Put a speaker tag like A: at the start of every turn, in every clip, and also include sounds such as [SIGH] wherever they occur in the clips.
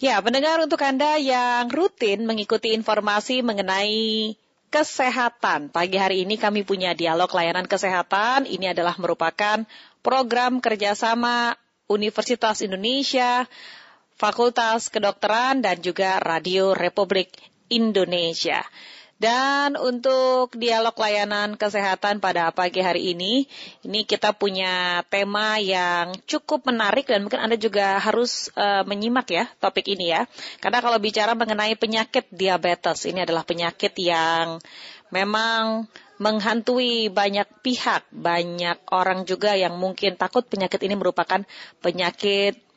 A: Ya, pendengar untuk Anda yang rutin mengikuti informasi mengenai kesehatan. Pagi hari ini kami punya dialog layanan kesehatan. Ini adalah merupakan program kerjasama Universitas Indonesia, Fakultas Kedokteran, dan juga Radio Republik Indonesia. Dan untuk dialog layanan kesehatan pada pagi hari ini, ini kita punya tema yang cukup menarik dan mungkin Anda juga harus uh, menyimak ya topik ini ya. Karena kalau bicara mengenai penyakit diabetes, ini adalah penyakit yang memang menghantui banyak pihak, banyak orang juga yang mungkin takut penyakit ini merupakan penyakit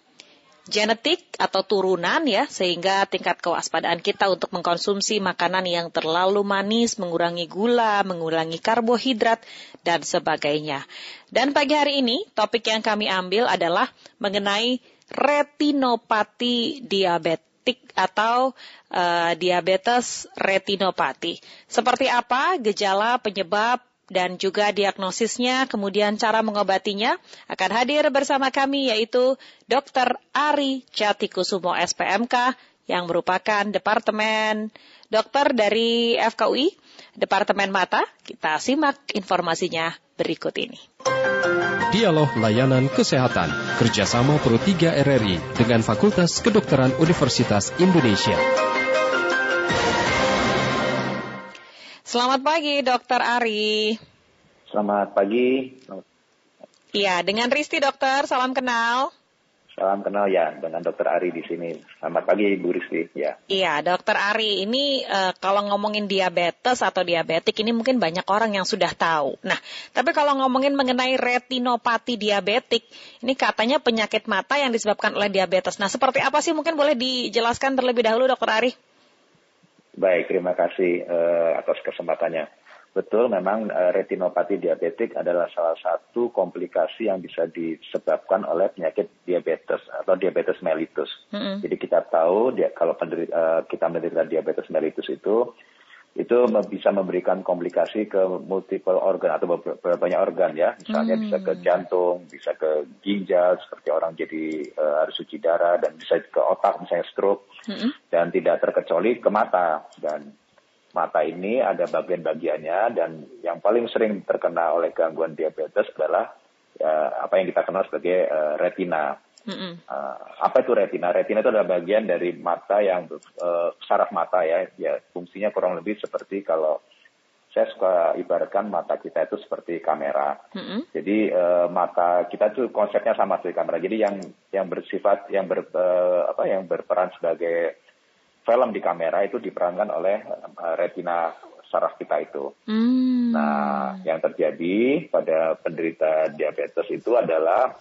A: genetik atau turunan ya sehingga tingkat kewaspadaan kita untuk mengkonsumsi makanan yang terlalu manis, mengurangi gula, mengurangi karbohidrat dan sebagainya. Dan pagi hari ini topik yang kami ambil adalah mengenai retinopati diabetik atau uh, diabetes retinopati. Seperti apa gejala penyebab dan juga diagnosisnya, kemudian cara mengobatinya akan hadir bersama kami yaitu Dr. Ari Jatikusumo SPMK yang merupakan Departemen Dokter dari FKUI, Departemen Mata. Kita simak informasinya berikut ini.
B: Dialog Layanan Kesehatan kerjasama Pro 3 RRI dengan Fakultas Kedokteran Universitas Indonesia.
A: Selamat pagi, Dokter Ari.
C: Selamat pagi.
A: Iya, dengan Risti, Dokter. Salam kenal.
C: Salam kenal ya dengan Dokter Ari di sini. Selamat pagi Bu Risti. Ya.
A: Iya, Dokter Ari. Ini uh, kalau ngomongin diabetes atau diabetik ini mungkin banyak orang yang sudah tahu. Nah, tapi kalau ngomongin mengenai retinopati diabetik, ini katanya penyakit mata yang disebabkan oleh diabetes. Nah, seperti apa sih mungkin boleh dijelaskan terlebih dahulu, Dokter Ari?
C: Baik, terima kasih uh, atas kesempatannya. Betul, memang uh, retinopati diabetik adalah salah satu komplikasi yang bisa disebabkan oleh penyakit diabetes atau diabetes mellitus. Mm -hmm. Jadi kita tahu dia, kalau penderita, uh, kita menderita diabetes mellitus itu itu bisa memberikan komplikasi ke multiple organ atau banyak organ ya, misalnya hmm. bisa ke hmm. jantung, bisa ke ginjal seperti orang jadi uh, harus cuci darah dan bisa ke otak misalnya stroke hmm. dan tidak terkecuali ke mata dan mata ini ada bagian-bagiannya dan yang paling sering terkena oleh gangguan diabetes adalah uh, apa yang kita kenal sebagai uh, retina. Uh, apa itu retina? Retina itu adalah bagian dari mata yang uh, saraf mata ya, ya fungsinya kurang lebih seperti kalau saya suka ibaratkan mata kita itu seperti kamera. Mm-hmm. Jadi uh, mata kita itu konsepnya sama seperti kamera. Jadi yang yang bersifat yang ber uh, apa yang berperan sebagai film di kamera itu diperankan oleh uh, retina saraf kita itu. Mm. Nah, yang terjadi pada penderita diabetes itu adalah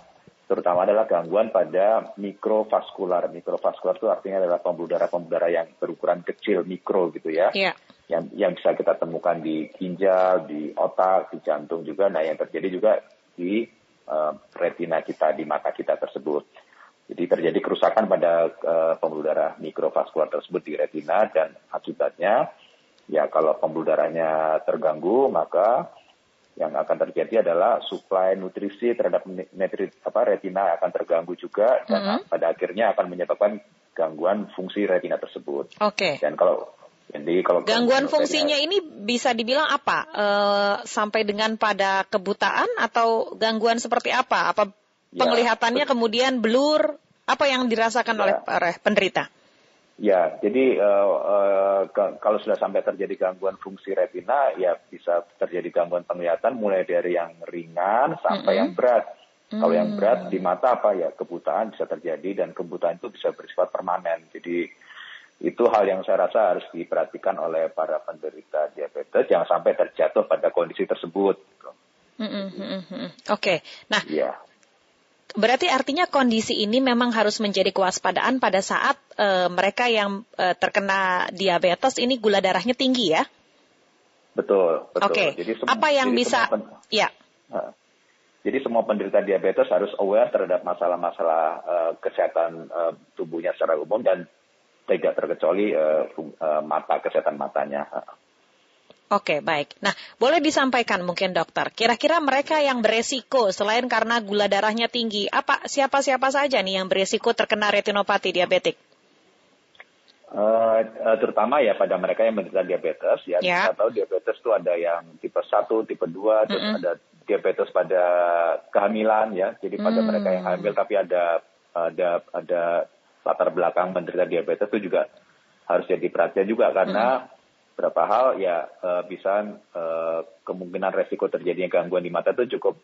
C: terutama adalah gangguan pada mikrovaskular. Mikrovaskular itu artinya adalah pembuluh darah-pembuluh darah yang berukuran kecil, mikro gitu ya. Yeah. Yang, yang bisa kita temukan di ginjal, di otak, di jantung juga. Nah yang terjadi juga di uh, retina kita, di mata kita tersebut. Jadi terjadi kerusakan pada uh, pembuluh darah mikrovaskular tersebut di retina dan akibatnya ya kalau pembuluh darahnya terganggu maka yang akan terjadi adalah suplai nutrisi terhadap netri, apa, retina akan terganggu juga dan mm -hmm. pada akhirnya akan menyebabkan gangguan fungsi retina tersebut.
A: Oke. Okay.
C: Dan kalau jadi kalau
A: gangguan fungsinya ini bisa dibilang apa? E, sampai dengan pada kebutaan atau gangguan seperti apa? Apa ya, penglihatannya kemudian blur? Apa yang dirasakan ya. oleh penderita?
C: Ya, jadi uh, uh, kalau sudah sampai terjadi gangguan fungsi retina, ya bisa terjadi gangguan penglihatan mulai dari yang ringan sampai mm -hmm. yang berat. Mm -hmm. Kalau yang berat di mata apa ya kebutaan bisa terjadi dan kebutaan itu bisa bersifat permanen. Jadi itu hal yang saya rasa harus diperhatikan oleh para penderita diabetes jangan sampai terjatuh pada kondisi tersebut.
A: Mm -hmm. Oke, okay. nah. Yeah Berarti artinya kondisi ini memang harus menjadi kewaspadaan pada saat uh, mereka yang uh, terkena diabetes ini gula darahnya tinggi ya?
C: Betul, betul.
A: Oke. Okay. apa yang bisa ya?
C: Jadi semua penderita diabetes harus aware terhadap masalah-masalah uh, kesehatan uh, tubuhnya secara umum dan tidak terkecuali uh, uh, mata kesehatan matanya.
A: Oke, baik. Nah, boleh disampaikan mungkin dokter, kira-kira mereka yang beresiko selain karena gula darahnya tinggi, apa siapa-siapa saja nih yang beresiko terkena retinopati diabetik?
C: Uh, terutama ya pada mereka yang menderita diabetes ya yeah. kita tahu diabetes itu ada yang tipe 1, tipe 2, mm -hmm. terus ada diabetes pada kehamilan ya. Jadi pada mm. mereka yang hamil tapi ada ada ada latar belakang menderita diabetes itu juga harus jadi perhatian juga karena mm. Beberapa hal ya uh, bisa uh, kemungkinan resiko terjadinya gangguan di mata itu cukup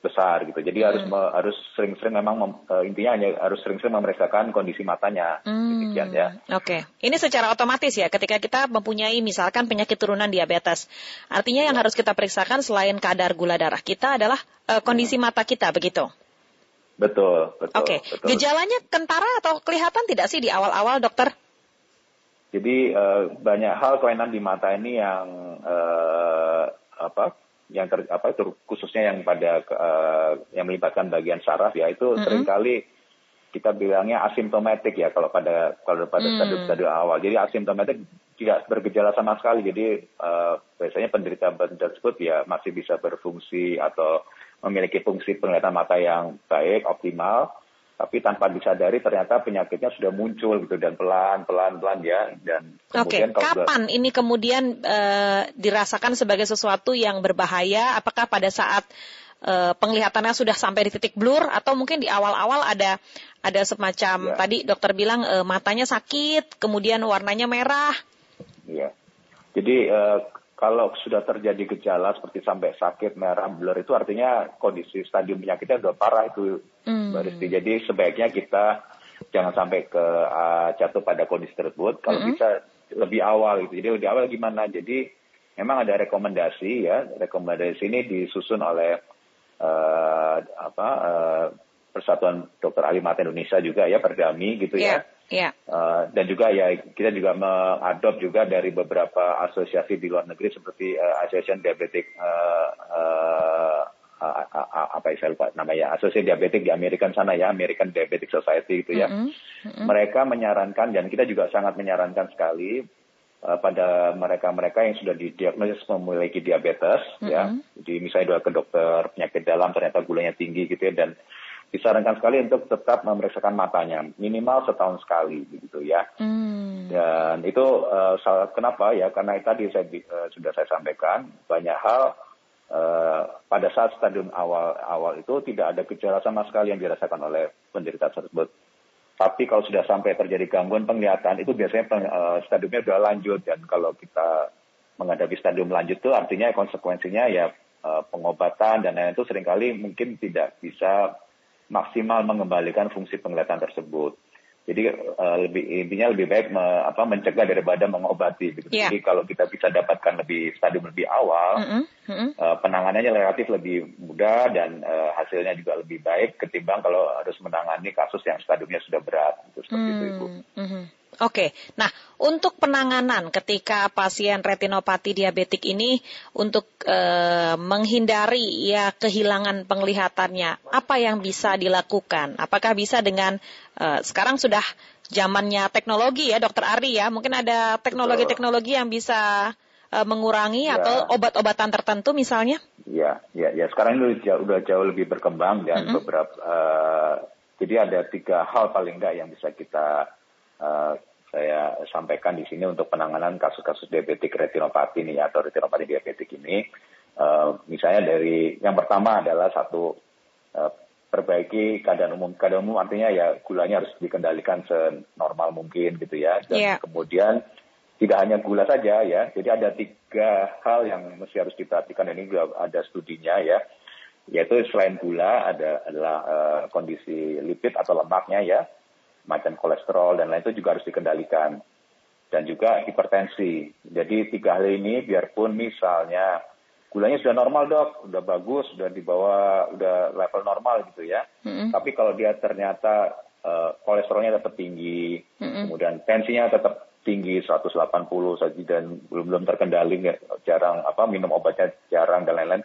C: besar gitu. Jadi hmm. harus me, harus sering-sering memang mem, uh, intinya hanya harus sering-sering memeriksakan kondisi matanya. Hmm.
A: ya. Oke. Okay. Ini secara otomatis ya ketika kita mempunyai misalkan penyakit turunan diabetes. Artinya yang ya. harus kita periksakan selain kadar gula darah kita adalah uh, kondisi mata kita begitu.
C: Betul, betul.
A: Oke. Okay. Gejalanya kentara atau kelihatan tidak sih di awal-awal, dokter?
C: Jadi uh, banyak hal kelainan di mata ini yang uh, apa yang ter, apa itu khususnya yang pada uh, yang melibatkan bagian saraf ya itu mm-hmm. sering kali kita bilangnya asimptomatik ya kalau pada kalau pada mm. stadium-stadium awal. Jadi asimptomatik tidak bergejala sama sekali. Jadi uh, biasanya penderita tersebut ya masih bisa berfungsi atau memiliki fungsi penglihatan mata yang baik, optimal tapi tanpa disadari ternyata penyakitnya sudah muncul gitu dan pelan pelan pelan ya dan
A: kemudian Oke, kapan sudah, ini kemudian uh, dirasakan sebagai sesuatu yang berbahaya? Apakah pada saat uh, penglihatannya sudah sampai di titik blur atau mungkin di awal-awal ada ada semacam ya. tadi dokter bilang uh, matanya sakit, kemudian warnanya merah?
C: Iya. Jadi kalau sudah terjadi gejala seperti sampai sakit, merah, blur itu artinya kondisi stadium penyakitnya sudah parah itu, mm. Mbak. Jadi sebaiknya kita jangan sampai ke uh, jatuh pada kondisi tersebut. Kalau mm -hmm. bisa lebih awal itu. Jadi lebih awal gimana? Jadi memang ada rekomendasi ya. Rekomendasi ini disusun oleh uh, apa uh, Persatuan Dokter Ahli Mata Indonesia juga ya, Perdami gitu yeah. ya Yeah. Ya. Uh, dan juga ya kita juga mengadop juga dari beberapa asosiasi di luar negeri seperti uh, Association Diabetic uh, uh, uh, uh, apa ya saya lupa namanya Asosiasi Diabetik di Amerika sana ya American Diabetic Society itu ya. Mm -hmm. Mm -hmm. Mereka menyarankan dan kita juga sangat menyarankan sekali uh, pada mereka-mereka yang sudah didiagnosis memiliki diabetes mm -hmm. ya. Jadi misalnya ke dokter penyakit dalam ternyata gulanya tinggi gitu ya dan disarankan sekali untuk tetap memeriksakan matanya minimal setahun sekali begitu ya. Hmm. dan itu uh, kenapa ya? Karena tadi saya uh, sudah saya sampaikan banyak hal uh, pada saat stadium awal awal itu tidak ada gejala sama sekali yang dirasakan oleh penderita tersebut. Tapi kalau sudah sampai terjadi gangguan penglihatan itu biasanya peng, uh, stadiumnya sudah lanjut. Dan kalau kita menghadapi stadium lanjut itu artinya konsekuensinya ya uh, pengobatan dan lain-lain itu sering kali mungkin tidak bisa maksimal mengembalikan fungsi penglihatan tersebut. Jadi uh, lebih intinya lebih baik me, apa, mencegah daripada mengobati. Gitu. Yeah. Jadi kalau kita bisa dapatkan lebih stadium lebih awal, mm -hmm. Mm -hmm. Uh, penanganannya relatif lebih mudah dan uh, hasilnya juga lebih baik ketimbang kalau harus menangani kasus yang stadiumnya sudah berat. Gitu, seperti mm -hmm. itu, Ibu. Mm -hmm.
A: Oke, nah untuk penanganan ketika pasien retinopati diabetik ini untuk e, menghindari ya kehilangan penglihatannya, apa yang bisa dilakukan? Apakah bisa dengan e, sekarang sudah zamannya teknologi ya, Dokter Ari ya, mungkin ada teknologi-teknologi yang bisa e, mengurangi ya. atau obat-obatan tertentu misalnya?
C: Ya, ya, ya. Sekarang ini sudah jauh, jauh lebih berkembang dan mm -hmm. beberapa. Uh, jadi ada tiga hal paling enggak yang bisa kita uh, saya sampaikan di sini untuk penanganan kasus-kasus diabetik retinopati ini atau retinopati diabetik ini. Uh, misalnya dari yang pertama adalah satu uh, perbaiki keadaan umum. Keadaan umum artinya ya gulanya harus dikendalikan senormal mungkin gitu ya. Dan yeah. kemudian tidak hanya gula saja ya. Jadi ada tiga hal yang mesti harus diperhatikan. Ini juga ada studinya ya. Yaitu selain gula ada adalah uh, kondisi lipid atau lemaknya ya macam kolesterol dan lain itu juga harus dikendalikan. Dan juga hipertensi. Jadi tiga hal ini biarpun misalnya gulanya sudah normal dok, sudah bagus, sudah di bawah, udah level normal gitu ya. Mm-hmm. Tapi kalau dia ternyata uh, kolesterolnya tetap tinggi, mm-hmm. kemudian tensinya tetap tinggi 180 saja dan belum belum terkendali, jarang apa minum obatnya jarang dan lain-lain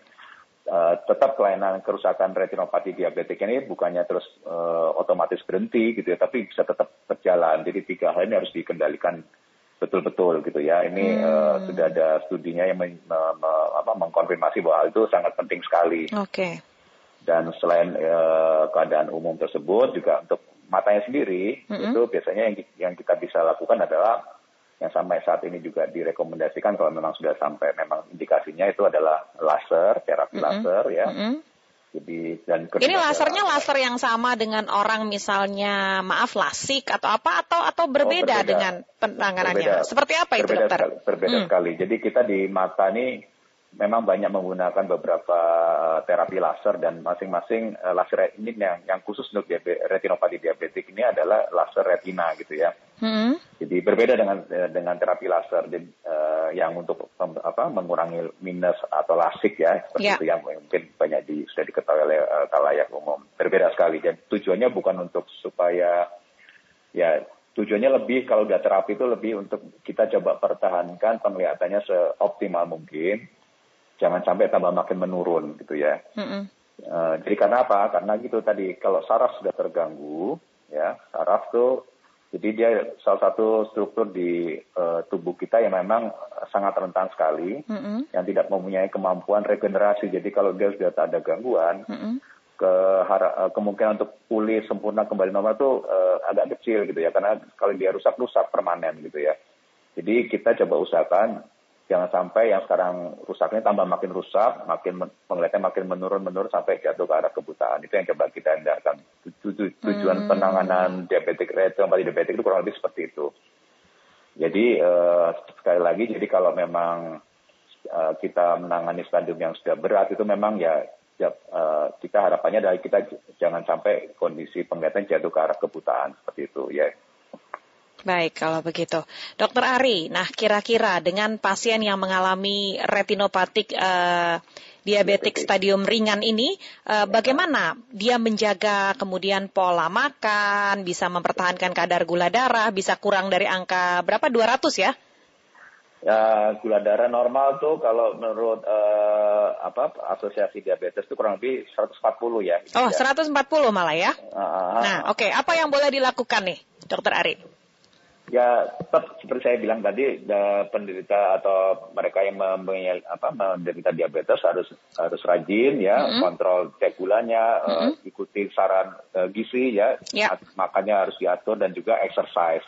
C: Uh, tetap kelainan kerusakan retinopati diabetik ini bukannya terus uh, otomatis berhenti gitu ya, tapi bisa tetap berjalan. Jadi tiga hal ini harus dikendalikan betul-betul gitu ya. Ini hmm. uh, sudah ada studinya yang men, me, me, apa, mengkonfirmasi bahwa hal itu sangat penting sekali.
A: Oke. Okay.
C: Dan selain uh, keadaan umum tersebut juga untuk matanya sendiri mm-hmm. itu biasanya yang, yang kita bisa lakukan adalah yang sampai saat ini juga direkomendasikan kalau memang sudah sampai memang indikasinya itu adalah laser, terapi mm-hmm. laser ya. Mm-hmm.
A: Jadi dan ini lasernya laser yang sama dengan orang misalnya maaf lasik atau apa atau atau berbeda, oh, berbeda. dengan penanganannya. Berbeda. Seperti apa itu
C: berbeda
A: dokter?
C: Sekali, berbeda hmm. sekali. Jadi kita di mata nih memang banyak menggunakan beberapa eh, terapi laser dan masing-masing uh, laser ini yang yang khusus untuk diabetes, retinopati diabetik ini adalah laser retina gitu ya. Hmm. Jadi berbeda dengan eh, dengan terapi laser jadi, uh, yang untuk um, apa mengurangi minus atau lasik ya seperti yeah. itu yang mungkin banyak di, sudah diketahui oleh uh, kalayak umum. Berbeda sekali dan tujuannya bukan untuk supaya ya tujuannya lebih kalau udah terapi itu lebih untuk kita coba pertahankan penglihatannya seoptimal mungkin jangan sampai tambah makin menurun gitu ya. Mm-hmm. Uh, jadi karena apa? Karena gitu tadi kalau saraf sudah terganggu, ya saraf tuh jadi dia salah satu struktur di uh, tubuh kita yang memang sangat rentan sekali, mm-hmm. yang tidak mempunyai kemampuan regenerasi. Jadi kalau dia sudah tak ada gangguan, mm-hmm. ke uh, kemungkinan untuk pulih sempurna kembali normal itu uh, agak kecil gitu ya, karena kalau dia rusak rusak permanen gitu ya. Jadi kita coba usahakan jangan sampai yang sekarang rusaknya tambah makin rusak, makin penglihatan makin menurun-menurun sampai jatuh ke arah kebutaan. Itu yang coba kita hindarkan. Tujuan hmm. penanganan diabetik retinopati diabetik itu kurang lebih seperti itu. Jadi uh, sekali lagi, jadi kalau memang uh, kita menangani stadium yang sudah berat itu memang ya, ya kita harapannya dari kita jangan sampai kondisi penglihatan jatuh ke arah kebutaan seperti itu ya.
A: Baik, kalau begitu. Dokter Ari, nah kira-kira dengan pasien yang mengalami retinopatik uh, diabetik stadium ringan ini, uh, bagaimana dia menjaga kemudian pola makan, bisa mempertahankan kadar gula darah, bisa kurang dari angka berapa? 200 ya?
C: Ya, gula darah normal tuh kalau menurut uh, apa asosiasi diabetes itu kurang lebih 140 ya.
A: Oh, ya. 140 malah ya. Uh, nah, oke, okay. apa yang boleh dilakukan nih, Dokter Ari?
C: Ya tetap seperti saya bilang tadi penderita atau mereka yang apa menderita diabetes harus harus rajin ya mm -hmm. kontrol cek gulanya mm -hmm. uh, ikuti saran uh, gizi ya yeah. makannya harus diatur dan juga exercise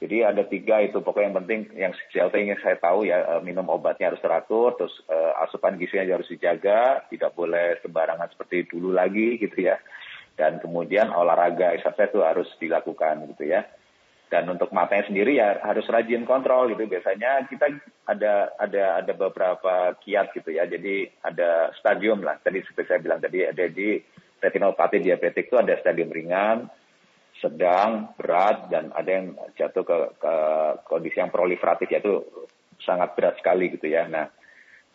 C: jadi ada tiga itu pokoknya yang penting yang CLT ingin saya tahu ya uh, minum obatnya harus teratur terus uh, asupan gizinya harus dijaga tidak boleh sembarangan seperti dulu lagi gitu ya dan kemudian olahraga exercise itu harus dilakukan gitu ya dan untuk matanya sendiri ya harus rajin kontrol gitu. Biasanya kita ada ada ada beberapa kiat gitu ya. Jadi ada stadium lah. Tadi seperti saya bilang tadi ada di retinopati diabetik itu ada stadium ringan sedang berat dan ada yang jatuh ke, ke kondisi yang proliferatif yaitu sangat berat sekali gitu ya. Nah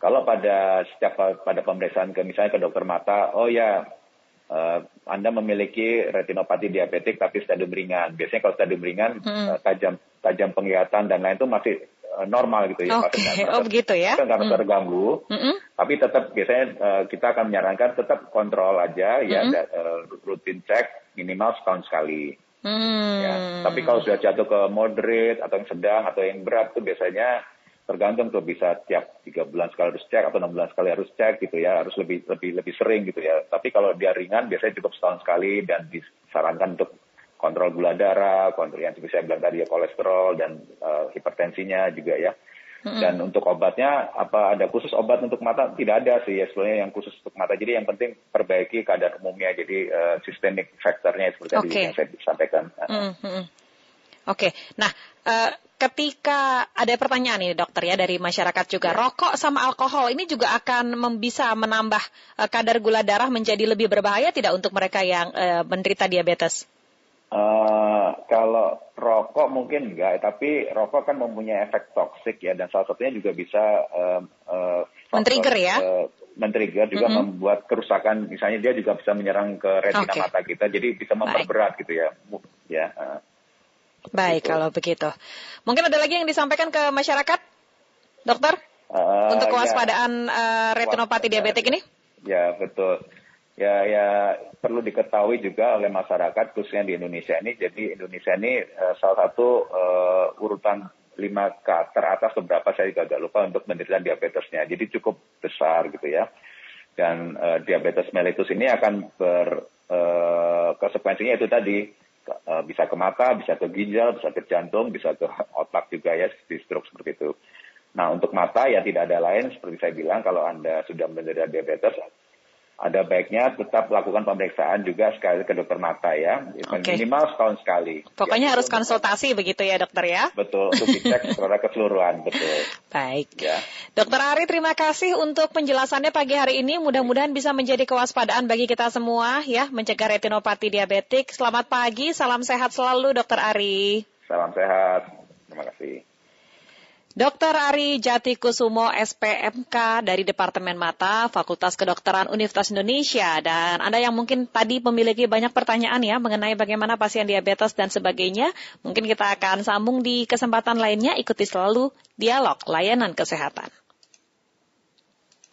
C: kalau pada setiap pada pemeriksaan ke misalnya ke dokter mata oh ya uh, Anda memiliki retinopati diabetik tapi stadium ringan. Biasanya kalau stadium ringan hmm. uh, tajam tajam penglihatan dan lain itu masih uh, normal gitu ya.
A: Oke, okay. oh begitu ya.
C: Kan karena hmm. terganggu. Hmm. Tapi tetap biasanya uh, kita akan menyarankan tetap kontrol aja ya, hmm. ya uh, rutin cek minimal setahun sekali. Hmm. Ya. Tapi kalau sudah jatuh ke moderate atau yang sedang atau yang berat itu biasanya tergantung tuh bisa tiap tiga bulan sekali harus cek atau enam bulan sekali harus cek gitu ya harus lebih lebih lebih sering gitu ya tapi kalau dia ringan biasanya cukup setahun sekali dan disarankan untuk kontrol gula darah kontrol yang seperti saya bilang tadi ya kolesterol dan uh, hipertensinya juga ya hmm. dan untuk obatnya apa ada khusus obat untuk mata tidak ada sih ya sebenarnya yang khusus untuk mata jadi yang penting perbaiki keadaan umumnya jadi uh, systemic factornya seperti okay. tadi yang saya sampaikan. Hmm.
A: Hmm. Oke, okay. nah uh, ketika ada pertanyaan ini dokter ya dari masyarakat juga, rokok sama alkohol ini juga akan bisa menambah uh, kadar gula darah menjadi lebih berbahaya tidak untuk mereka yang uh, menderita diabetes?
C: Uh, kalau rokok mungkin enggak, tapi rokok kan mempunyai efek toksik ya, dan salah satunya juga bisa uh, uh,
A: men-trigger ya. Uh,
C: men-trigger juga mm -hmm. membuat kerusakan, misalnya dia juga bisa menyerang ke retina okay. mata kita, jadi bisa memperberat Baik. gitu ya, ya. Uh.
A: Baik, gitu. kalau begitu. Mungkin ada lagi yang disampaikan ke masyarakat, dokter? Uh, untuk ya. kewaspadaan ya. uh, retinopati diabetik ini?
C: Ya, betul. Ya, ya perlu diketahui juga oleh masyarakat khususnya di Indonesia ini. Jadi Indonesia ini uh, salah satu uh, urutan lima ke teratas beberapa saya juga agak lupa untuk menderita diabetesnya. Jadi cukup besar gitu ya. Dan uh, diabetes mellitus ini akan ber uh, konsekuensinya itu tadi bisa ke mata, bisa ke ginjal, bisa ke jantung, bisa ke [LAUGHS] otak juga ya, di stroke seperti itu. Nah, untuk mata ya tidak ada lain seperti saya bilang kalau Anda sudah menderita diabetes ada baiknya tetap lakukan pemeriksaan juga sekali ke dokter mata ya, okay. minimal setahun sekali.
A: Pokoknya ya, harus konsultasi begitu ya dokter ya?
C: Betul, untuk dicek [LAUGHS] secara keseluruhan, betul.
A: Baik. Ya. Dokter Ari, terima kasih untuk penjelasannya pagi hari ini. Mudah-mudahan bisa menjadi kewaspadaan bagi kita semua ya, mencegah retinopati diabetik. Selamat pagi, salam sehat selalu dokter Ari.
C: Salam sehat, terima kasih.
A: Dr. Ari Jati Kusumo SPMK dari Departemen Mata Fakultas Kedokteran Universitas Indonesia dan Anda yang mungkin tadi memiliki banyak pertanyaan ya mengenai bagaimana pasien diabetes dan sebagainya, mungkin kita akan sambung di kesempatan lainnya ikuti selalu dialog layanan kesehatan.